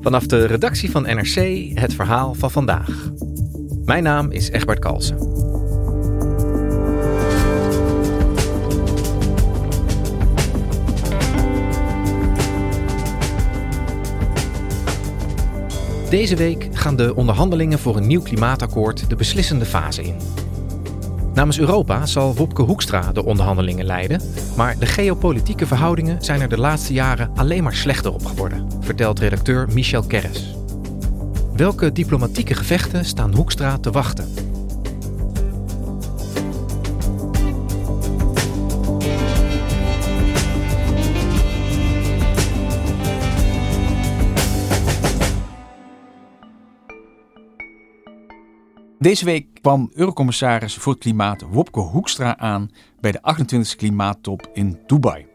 Vanaf de redactie van NRC het verhaal van vandaag. Mijn naam is Egbert Kalsen. Deze week gaan de onderhandelingen voor een nieuw klimaatakkoord de beslissende fase in. Namens Europa zal Wopke Hoekstra de onderhandelingen leiden, maar de geopolitieke verhoudingen zijn er de laatste jaren alleen maar slechter op geworden, vertelt redacteur Michel Kerres. Welke diplomatieke gevechten staan Hoekstra te wachten? Deze week kwam Eurocommissaris voor het Klimaat Wopke Hoekstra aan bij de 28e klimaattop in Dubai.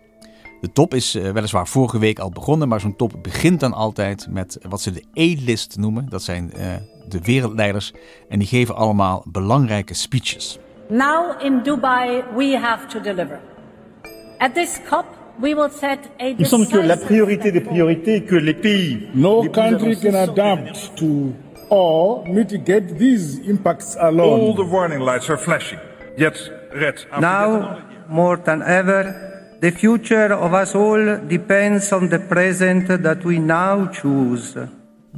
De top is uh, weliswaar vorige week al begonnen, maar zo'n top begint dan altijd met wat ze de A-list noemen. Dat zijn uh, de wereldleiders en die geven allemaal belangrijke speeches. Now in Dubai we have to deliver. At this COP we will set a Il semble que la priorité des priorités que les pays No country can adapt to or mitigate these impacts alone. All the warning lights are flashing. Yet, Red, after Now, more than ever, the future of us all depends on the present that we now choose.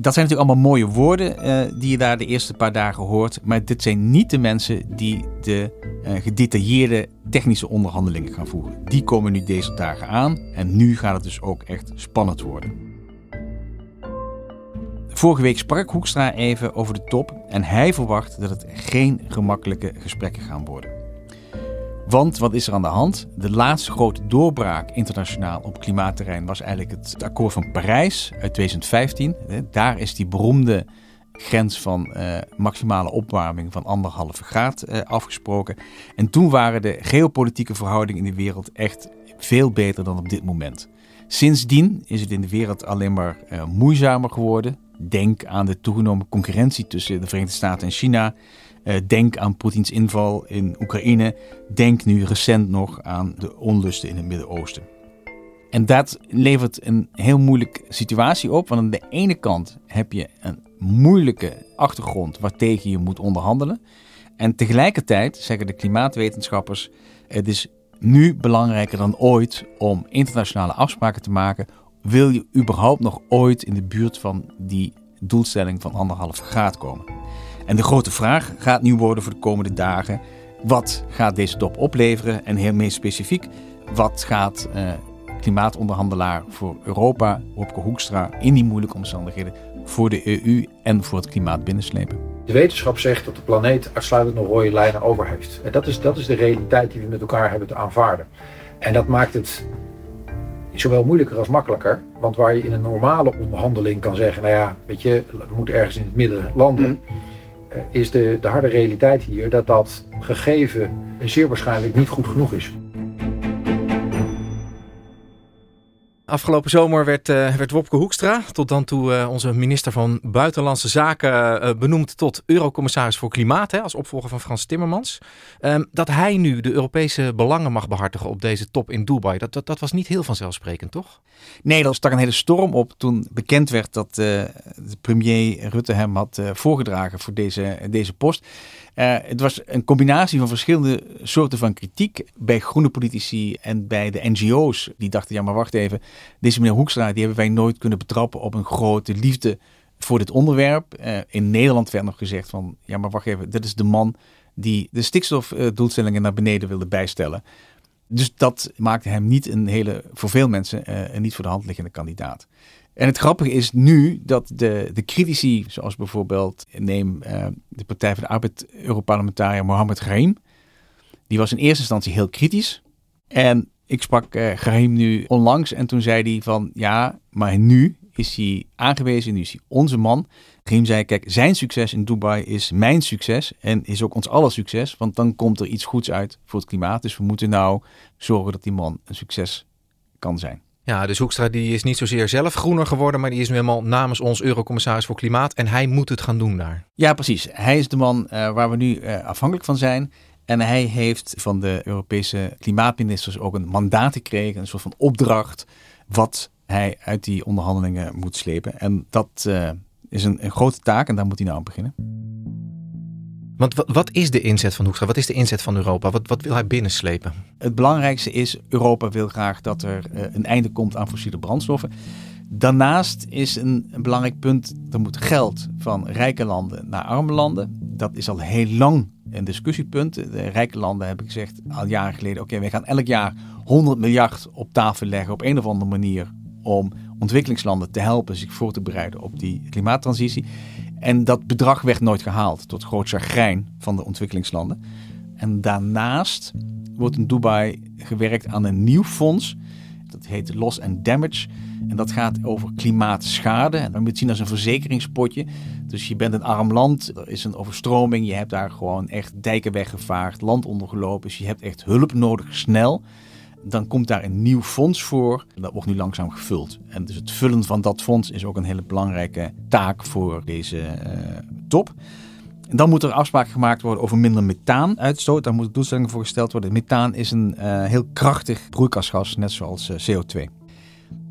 Dat zijn natuurlijk allemaal mooie woorden eh, die je daar de eerste paar dagen hoort. Maar dit zijn niet de mensen die de eh, gedetailleerde technische onderhandelingen gaan voeren. Die komen nu deze dagen aan en nu gaat het dus ook echt spannend worden. Vorige week sprak Hoekstra even over de top en hij verwacht dat het geen gemakkelijke gesprekken gaan worden. Want wat is er aan de hand? De laatste grote doorbraak internationaal op klimaatterrein was eigenlijk het akkoord van Parijs uit 2015. Daar is die beroemde grens van eh, maximale opwarming van anderhalve graad eh, afgesproken. En toen waren de geopolitieke verhoudingen in de wereld echt veel beter dan op dit moment. Sindsdien is het in de wereld alleen maar eh, moeizamer geworden. Denk aan de toegenomen concurrentie tussen de Verenigde Staten en China. Eh, denk aan Poetins inval in Oekraïne. Denk nu recent nog aan de onlusten in het Midden-Oosten. En dat levert een heel moeilijke situatie op. Want aan de ene kant heb je een moeilijke achtergrond waartegen je moet onderhandelen. En tegelijkertijd zeggen de klimaatwetenschappers: het is nu belangrijker dan ooit om internationale afspraken te maken. Wil je überhaupt nog ooit in de buurt van die doelstelling van anderhalve graad komen? En de grote vraag gaat nu worden voor de komende dagen: wat gaat deze top opleveren? En heel meer specifiek, wat gaat eh, klimaatonderhandelaar voor Europa, Wopke Hoekstra, in die moeilijke omstandigheden voor de EU en voor het klimaat binnenslepen? De wetenschap zegt dat de planeet uitsluitend nog rode lijnen over heeft. En dat is, dat is de realiteit die we met elkaar hebben te aanvaarden. En dat maakt het zowel moeilijker als makkelijker. Want waar je in een normale onderhandeling kan zeggen, nou ja, weet je, we moeten ergens in het midden landen. eh, Is de, de harde realiteit hier dat dat gegeven zeer waarschijnlijk niet goed genoeg is. Afgelopen zomer werd, eh, werd Wopke Hoekstra, tot dan toe eh, onze minister van Buitenlandse Zaken, eh, benoemd tot Eurocommissaris voor Klimaat, hè, als opvolger van Frans Timmermans. Ehm, dat hij nu de Europese belangen mag behartigen op deze top in Dubai, dat, dat, dat was niet heel vanzelfsprekend, toch? Nee, er stak een hele storm op toen bekend werd dat de premier Rutte hem had voorgedragen voor deze, deze post. Eh, het was een combinatie van verschillende soorten van kritiek bij groene politici en bij de NGO's. Die dachten, ja maar wacht even, deze meneer Hoekstra, die hebben wij nooit kunnen betrappen op een grote liefde voor dit onderwerp. Uh, in Nederland werd nog gezegd van, ja maar wacht even, dit is de man die de stikstofdoelstellingen naar beneden wilde bijstellen. Dus dat maakte hem niet een hele, voor veel mensen, uh, een niet voor de hand liggende kandidaat. En het grappige is nu dat de, de critici, zoals bijvoorbeeld, neem uh, de Partij van de Arbeid Europarlementariër Mohammed Grahim, die was in eerste instantie heel kritisch. En ik sprak uh, Grahim nu onlangs en toen zei hij van ja, maar nu is hij aangewezen, nu is hij onze man. Grahim zei, kijk, zijn succes in Dubai is mijn succes en is ook ons aller succes, want dan komt er iets goeds uit voor het klimaat. Dus we moeten nou zorgen dat die man een succes kan zijn. Ja, dus Hoekstra die is niet zozeer zelf groener geworden, maar die is nu helemaal namens ons Eurocommissaris voor Klimaat en hij moet het gaan doen daar. Ja, precies. Hij is de man uh, waar we nu uh, afhankelijk van zijn. En hij heeft van de Europese klimaatministers ook een mandaat gekregen, een soort van opdracht, wat hij uit die onderhandelingen moet slepen. En dat uh, is een, een, grote taak en daar moet hij nou aan beginnen. Want wat, is de inzet van Hoekstra? Wat is de inzet van Europa? Wat, wat wil hij binnenslepen? Het belangrijkste is, Europa wil graag dat er uh, een einde komt aan fossiele brandstoffen. Daarnaast is een, belangrijk punt, er moet geld van rijke landen naar arme landen. Dat is al heel lang een discussiepunt. De rijke landen hebben gezegd al jaren geleden, oké, wij gaan elk jaar 100 miljard op tafel leggen op een of andere manier om ontwikkelingslanden te helpen zich voor te bereiden op die klimaattransitie. En dat bedrag werd nooit gehaald, tot groot chagrijn van de ontwikkelingslanden. En daarnaast wordt in Dubai gewerkt aan een nieuw fonds. Dat heet Loss and Damage. En dat gaat over klimaatschade. En dan moet je het zien als een verzekeringspotje. Dus je bent een arm land, er is een overstroming. Je hebt daar gewoon echt dijken weggevaagd, land ondergelopen. Dus je hebt echt hulp nodig, snel. Dan komt daar een nieuw fonds voor. Dat wordt nu langzaam gevuld. En dus het vullen van dat fonds is ook een hele belangrijke taak voor deze uh, top. En dan moet er afspraken gemaakt worden over minder methaanuitstoot. Daar moeten doelstellingen voor gesteld worden. Methaan is een uh, heel krachtig broeikasgas, net zoals uh, CO2.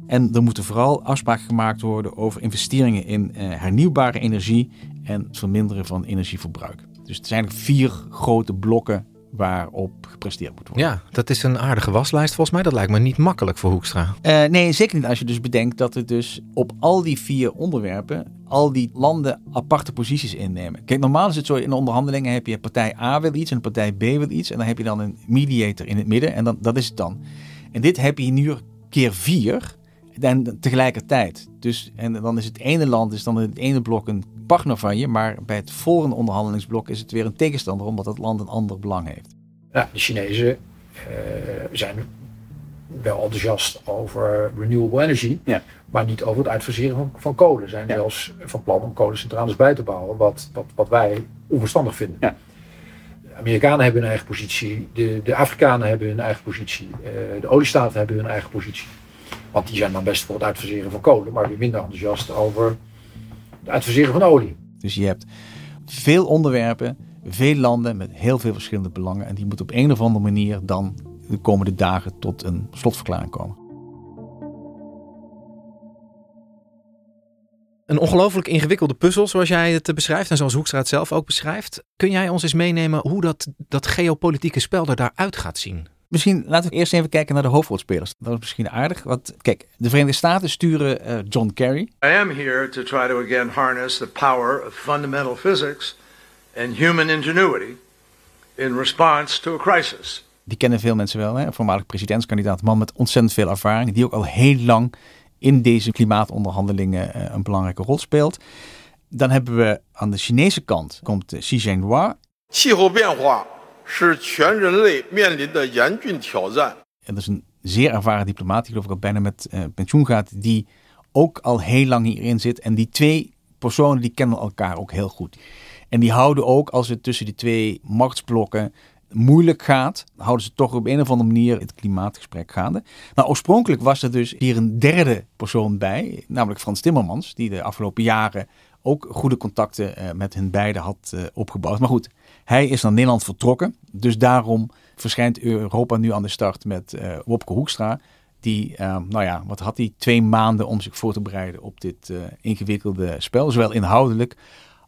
En er moeten vooral afspraken gemaakt worden over investeringen in hernieuwbare energie en het verminderen van energieverbruik. Dus er zijn vier grote blokken waarop gepresteerd moet worden. Ja, dat is een aardige waslijst volgens mij. Dat lijkt me niet makkelijk voor Hoekstra. Uh, nee, zeker niet als je dus bedenkt dat er dus op al die vier onderwerpen al die landen aparte posities innemen. Kijk, normaal is het zo in onderhandelingen heb je partij A wil iets en partij B wil iets. En dan heb je dan een mediator in het midden en dan, dat is het dan. En dit heb je nu keer vier en tegelijkertijd. Dus, en dan is het ene land, is dan het ene blok een partner van je, maar bij het volgende onderhandelingsblok is het weer een tegenstander, omdat het land een ander belang heeft. Ja, de Chinezen uh, zijn wel enthousiast over renewable energy, ja. maar niet over het uitfaseren van, van kolen. Zijn ja. zelfs van plan om kolencentrales bij te bouwen, wat, wat, wat wij onverstandig vinden. Ja. De Amerikanen hebben hun eigen positie, de, de Afrikanen hebben hun eigen positie, uh, de oliestaten hebben hun eigen positie. Want die zijn dan best voor het uitfaseren van kolen, maar weer minder enthousiast over het uitfaseren van olie. Dus je hebt veel onderwerpen, veel landen met heel veel verschillende belangen. En die moeten op een of andere manier dan de komende dagen tot een slotverklaring komen. Een ongelooflijk ingewikkelde puzzel, zoals jij het beschrijft en zoals Hoekstra het zelf ook beschrijft. Kun jij ons eens meenemen hoe dat, dat geopolitieke spel er daaruit gaat zien? Misschien laten we eerst even kijken naar de hoofdrolspelers. Dat is misschien aardig. Want kijk, de Verenigde Staten sturen uh, John Kerry. I am here to try to again harness the power of fundamental physics and human ingenuity in response to a crisis. Die kennen veel mensen wel, hè? Een voormalig presidentskandidaat, een man met ontzettend veel ervaring, die ook al heel lang in deze klimaatonderhandelingen uh, een belangrijke rol speelt. Dan hebben we aan de Chinese kant komt uh, Xi Jinping. 气候变化 是全人类面临的严峻挑战。 En dat is een zeer ervaren diplomaat, die geloof ik al bijna met uh, pensioen gaat, die ook al heel lang hierin zit. En die twee personen die kennen elkaar ook heel goed. En die houden ook, als het tussen die twee machtsblokken moeilijk gaat, houden ze toch op een of andere manier het klimaatgesprek gaande. Nou, oorspronkelijk was er dus hier een derde persoon bij, namelijk Frans Timmermans, die de afgelopen jaren ook goede contacten uh, met hen beiden had uh, opgebouwd. Maar goed, hij is naar Nederland vertrokken. Dus daarom verschijnt Europa nu aan de start met uh, Wopke Hoekstra. Die, nou ja, wat had hij? Twee maanden om zich voor te bereiden op dit ingewikkelde spel. Zowel inhoudelijk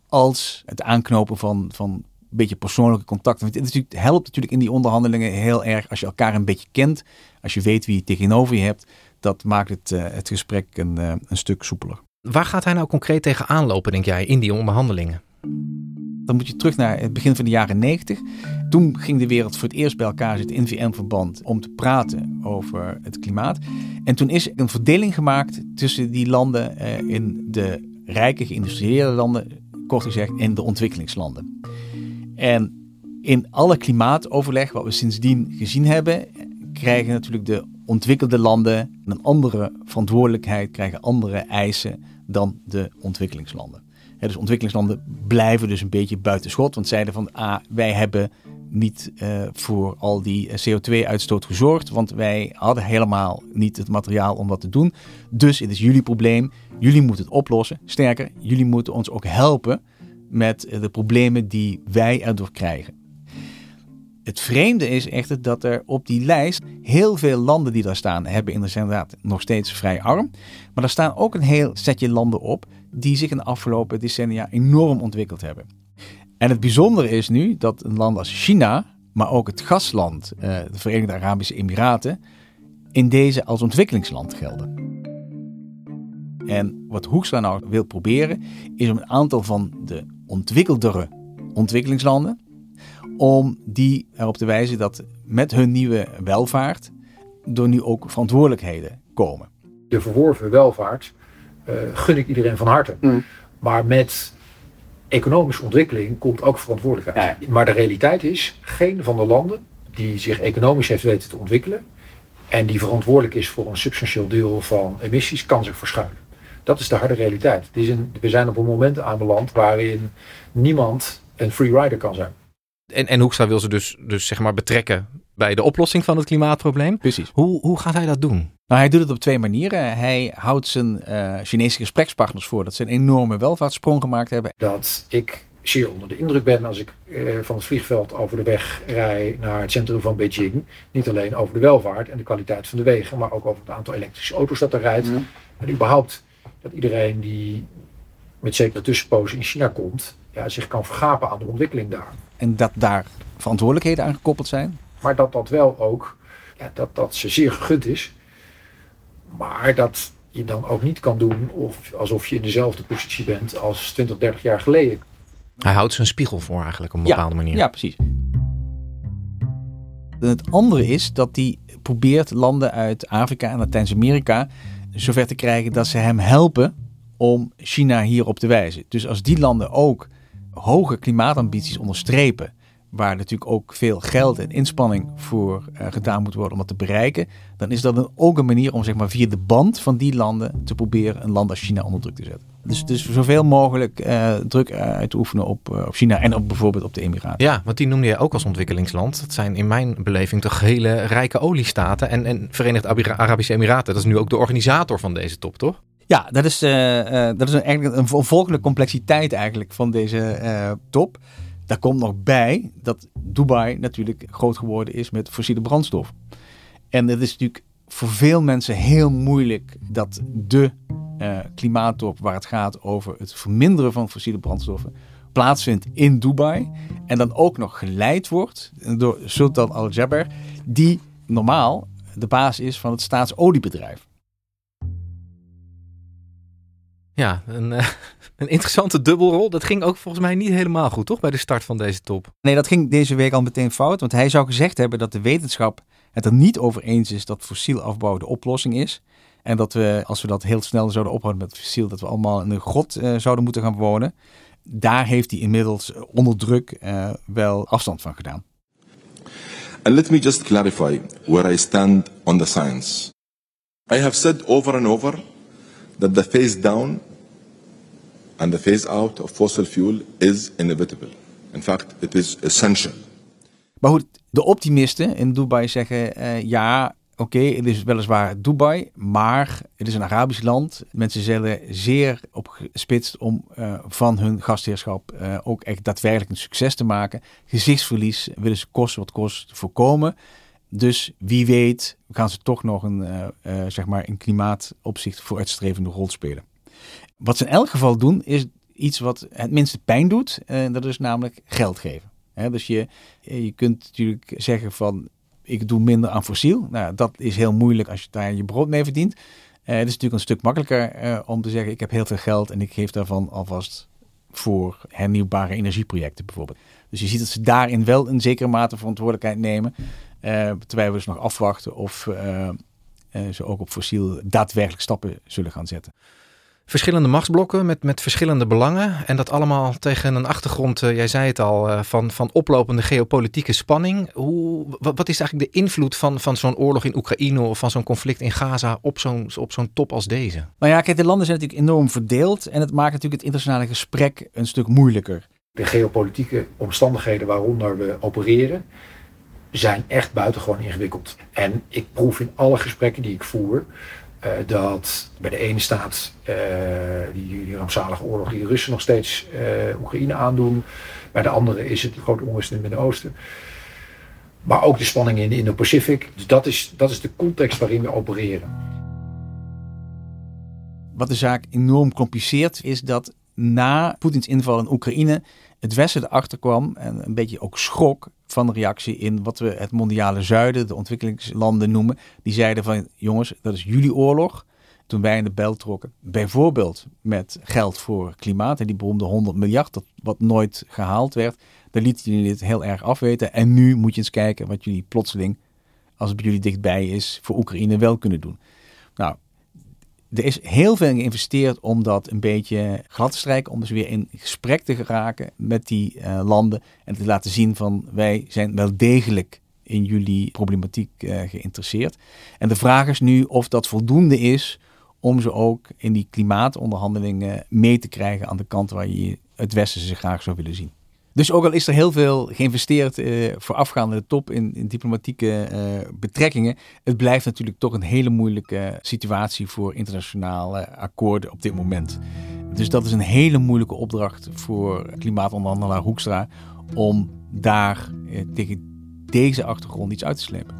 als het aanknopen van, van beetje persoonlijke contacten. Want het, helpt natuurlijk in die onderhandelingen heel erg als je elkaar een beetje kent. Als je weet wie je tegenover je hebt. Dat maakt het, het gesprek een, een stuk soepeler. Waar gaat hij nou concreet tegen aanlopen, denk jij, in die onderhandelingen? Dan moet je terug naar het begin van de jaren 90. Toen ging de wereld voor het eerst bij elkaar zitten in VN-verband om te praten over het klimaat. En toen is een verdeling gemaakt tussen die landen uh, in de rijke geïndustrialiseerde landen, kort gezegd, en de ontwikkelingslanden. En in alle klimaatoverleg wat we sindsdien gezien hebben, krijgen natuurlijk de ontwikkelde landen een andere verantwoordelijkheid, krijgen andere eisen dan de ontwikkelingslanden. Dus ontwikkelingslanden blijven dus een beetje buitenschot, want zeiden van ah, wij hebben niet uh, voor al die CO2-uitstoot gezorgd, want wij hadden helemaal niet het materiaal om dat te doen. Dus het is jullie probleem, jullie moeten het oplossen. Sterker, jullie moeten ons ook helpen met de problemen die wij erdoor krijgen. Het vreemde is echter dat er op die lijst heel veel landen die daar staan, hebben inderdaad nog steeds vrij arm. Maar er staan ook een heel setje landen op die zich in de afgelopen decennia enorm ontwikkeld hebben. En het bijzondere is nu dat een land als China, maar ook het gastland, eh, de Verenigde Arabische Emiraten, in deze als ontwikkelingsland gelden. En wat Hoekstra nou wil proberen, is om een aantal van de ontwikkeldere ontwikkelingslanden, om die erop te wijzen dat met hun nieuwe welvaart er nu ook verantwoordelijkheden komen. De verworven welvaart gun ik iedereen van harte. Mm. Maar met economische ontwikkeling komt ook verantwoordelijkheid. Maar de realiteit is, geen van de landen die zich economisch heeft weten te ontwikkelen en die verantwoordelijk is voor een substantieel deel van emissies, kan zich verschuilen. Dat is de harde realiteit. is een, we zijn op een moment aanbeland waarin niemand een free rider kan zijn. En, en Hoekstra wil ze dus, dus zeg maar betrekken bij de oplossing van het klimaatprobleem. Precies. Hoe, hoe gaat hij dat doen? Nou, hij doet het op twee manieren. Hij houdt zijn uh, Chinese gesprekspartners voor dat ze een enorme welvaartssprong gemaakt hebben. Dat ik zeer onder de indruk ben als ik uh, van het vliegveld over de weg rij naar het centrum van Beijing. Niet alleen over de welvaart en de kwaliteit van de wegen, maar ook over het aantal elektrische auto's dat er rijdt. En überhaupt dat iedereen die met zekere tussenpozen in China komt, ja, zich kan vergapen aan de ontwikkeling daar. En dat daar verantwoordelijkheden aan gekoppeld zijn? Maar dat dat wel ook, ja, dat dat ze zeer gegund is. Maar dat je dan ook niet kan doen of alsof je in dezelfde positie bent als 20, 30 jaar geleden. Hij houdt zijn spiegel voor eigenlijk op een bepaalde manier. Ja, precies. En het andere is dat hij probeert landen uit Afrika en Latijns-Amerika zover te krijgen dat ze hem helpen om China hierop te wijzen. Dus als die landen ook hoge klimaatambities onderstrepen, waar natuurlijk ook veel geld en inspanning voor uh, gedaan moet worden om dat te bereiken, dan is dat een, ook een manier om zeg maar, via de band van die landen te proberen een land als China onder druk te zetten. Dus, dus zoveel mogelijk uh, druk uit te oefenen op, uh, op China en op bijvoorbeeld op de Emiraten. Ja, want die noemde je ook als ontwikkelingsland. Dat zijn in mijn beleving toch hele rijke oliestaten. En, en Verenigde Arabische Emiraten, dat is nu ook de organisator van deze top, toch? Ja, dat is, dat is eigenlijk een volgende complexiteit eigenlijk van deze top. Daar komt nog bij dat Dubai natuurlijk groot geworden is met fossiele brandstof. En het is natuurlijk voor veel mensen heel moeilijk dat de uh, waar het gaat over het verminderen van fossiele brandstoffen plaatsvindt in Dubai. En dan ook nog geleid wordt door Sultan Al-Jaber, die normaal de baas is van het staatsoliebedrijf. Ja, een, uh, een interessante dubbelrol. Dat ging ook volgens mij niet helemaal goed, toch? Bij de start van deze top. Nee, dat ging deze week al meteen fout. Want hij zou gezegd hebben dat de wetenschap het er niet over eens is dat fossiel afbouw de oplossing is. En dat we, als we dat heel snel zouden ophouden met fossiel, dat we allemaal in een grot uh, zouden moeten gaan wonen. Daar heeft hij inmiddels onder druk uh, wel afstand van gedaan. And let me just clarify where I stand on the science. I have said over and over that the phase down and the phase out of fossil fuel is inevitable. In fact, it is essential. Maar goed, de optimisten in Dubai zeggen uh, ja, oké, het is weliswaar Dubai, maar het is een Arabisch land. Mensen zullen zeer opgespitst om uh, van hun gastheerschap uh, ook echt daadwerkelijk een succes te maken. Gezichtsverlies willen ze kost wat kost voorkomen. Dus wie weet gaan ze toch nog een, zeg maar in klimaatopzicht vooruitstrevende rol spelen. Wat ze in elk geval doen is iets wat het minste pijn doet. En dat is namelijk geld geven. dus je, je kunt natuurlijk zeggen van ik doe minder aan fossiel. Nou, dat is heel moeilijk als je daar je brood mee verdient. het is natuurlijk een stuk makkelijker om te zeggen ik heb heel veel geld en ik geef daarvan alvast voor hernieuwbare energieprojecten bijvoorbeeld. Dus je ziet dat ze daarin wel een zekere mate verantwoordelijkheid nemen. Terwijl we dus nog afwachten of ze ook op fossiel daadwerkelijk stappen zullen gaan zetten. Verschillende machtsblokken met, met verschillende belangen. En dat allemaal tegen een achtergrond, jij zei het al, van, van oplopende geopolitieke spanning. Hoe, wat, is eigenlijk de invloed van, van zo'n oorlog in Oekraïne of van zo'n conflict in Gaza op zo'n op zo'n top als deze? Nou ja, kijk, de landen zijn natuurlijk enorm verdeeld. En het maakt natuurlijk het internationale gesprek een stuk moeilijker. De geopolitieke omstandigheden waaronder we opereren zijn echt buitengewoon ingewikkeld. En ik proef in alle gesprekken die ik voer uh, dat bij de ene staat uh, die, die, rampzalige oorlog die de Russen nog steeds uh, Oekraïne aandoen. Bij de andere is het grote onrust in het Midden-Oosten. Maar ook de spanningen in de Indo-Pacific. Dus dat is, dat is de context waarin we opereren. Wat de zaak enorm compliceert is dat na Poetins inval in Oekraïne het Westen erachter kwam en een beetje ook schrok van de reactie in wat we het mondiale zuiden, de ontwikkelingslanden noemen. Die zeiden van jongens, dat is jullie oorlog. Toen wij in de bel trokken, bijvoorbeeld met geld voor klimaat en die beroemde 100 miljard, dat wat nooit gehaald werd, daar lieten jullie het heel erg afweten. En nu moet je eens kijken wat jullie plotseling, als het bij jullie dichtbij is, voor Oekraïne wel kunnen doen. Nou, er is heel veel geïnvesteerd om dat een beetje glad te strijken. Om dus weer in gesprek te geraken met die uh, landen. En te laten zien van wij zijn wel degelijk in jullie problematiek uh, geïnteresseerd. En de vraag is nu of dat voldoende is om ze ook in die klimaatonderhandelingen mee te krijgen aan de kant waar je het Westen ze graag zou willen zien. Dus ook al is er heel veel geïnvesteerd uh, voorafgaande de top in, in diplomatieke uh, betrekkingen, het blijft natuurlijk toch een hele moeilijke situatie voor internationale akkoorden op dit moment. Dus dat is een hele moeilijke opdracht voor klimaatonderhandelaar Hoekstra om daar uh, tegen deze achtergrond iets uit te slepen.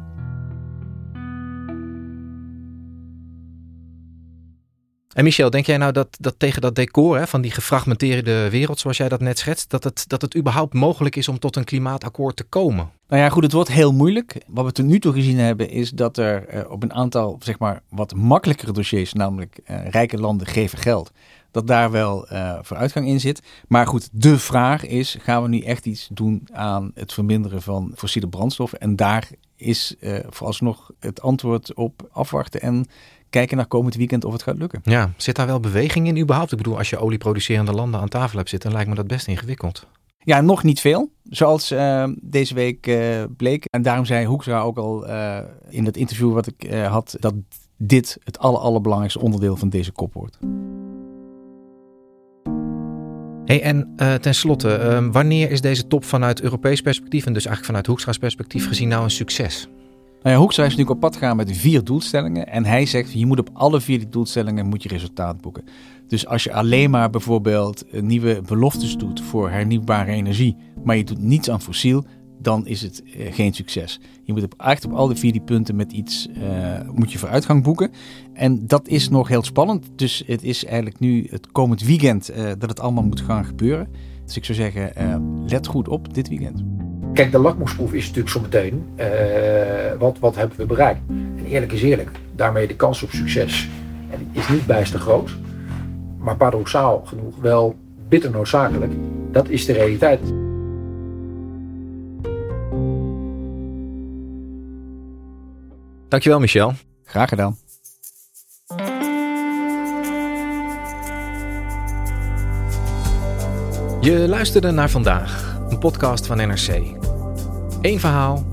En Michel, denk jij nou dat, dat tegen dat decor hè, van die gefragmenteerde wereld, zoals jij dat net schetst, dat het, dat het überhaupt mogelijk is om tot een klimaatakkoord te komen? Nou ja, goed, het wordt heel moeilijk. Wat we tot nu toe gezien hebben, is dat er uh, op een aantal, zeg maar, wat makkelijkere dossiers, namelijk uh, rijke landen geven geld, dat daar wel uh, vooruitgang in zit. Maar goed, de vraag is, gaan we nu echt iets doen aan het verminderen van fossiele brandstoffen? En daar is vooralsnog het antwoord op afwachten en kijken naar komend weekend of het gaat lukken. Ja, zit daar wel beweging in überhaupt? Ik bedoel, als je olieproducerende landen aan tafel hebt zitten, dan lijkt me dat best ingewikkeld. Ja, nog niet veel. Zoals uh, deze week uh, bleek. En daarom zei Hoekstra ook al uh, in het interview wat ik had, dat dit het aller, allerbelangrijkste onderdeel van deze kop wordt. Hey, en ten slotte, ehm, wanneer is deze top vanuit Europees perspectief en dus eigenlijk vanuit Hoekstra's perspectief gezien nou een succes? Nou ja, Hoekstra is natuurlijk op pad gegaan met vier doelstellingen. En hij zegt, je moet op alle vier die doelstellingen moet je resultaat boeken. Dus als je alleen maar bijvoorbeeld nieuwe beloftes doet voor hernieuwbare energie, maar je doet niets aan fossiel, dan is het eh, geen succes. Je moet echt op alle vier die punten met iets uh, moet je vooruitgang boeken. En dat is nog heel spannend. Dus het is eigenlijk nu het komend weekend dat het allemaal moet gaan gebeuren. Dus ik zou zeggen, let goed op dit weekend. Kijk, de lakmoesproef is natuurlijk zometeen uh, wat, wat hebben we bereikt. En eerlijk is eerlijk, daarmee de kans op succes is niet bijster groot, maar paradoxaal genoeg wel bitter noodzakelijk. Dat is de realiteit. Dankjewel Michel. Graag gedaan. Je luisterde naar vandaag, een podcast van NRC. Eén verhaal,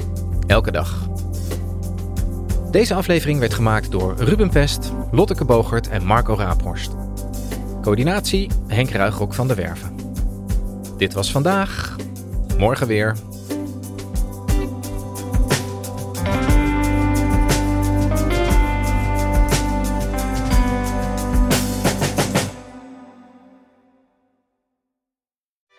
elke dag. Deze aflevering werd gemaakt door Ruben Pest, Lotteke Bogert en Marco Raaphorst. Coördinatie Henk Ruigrok van de Werven. Dit was vandaag. Morgen weer.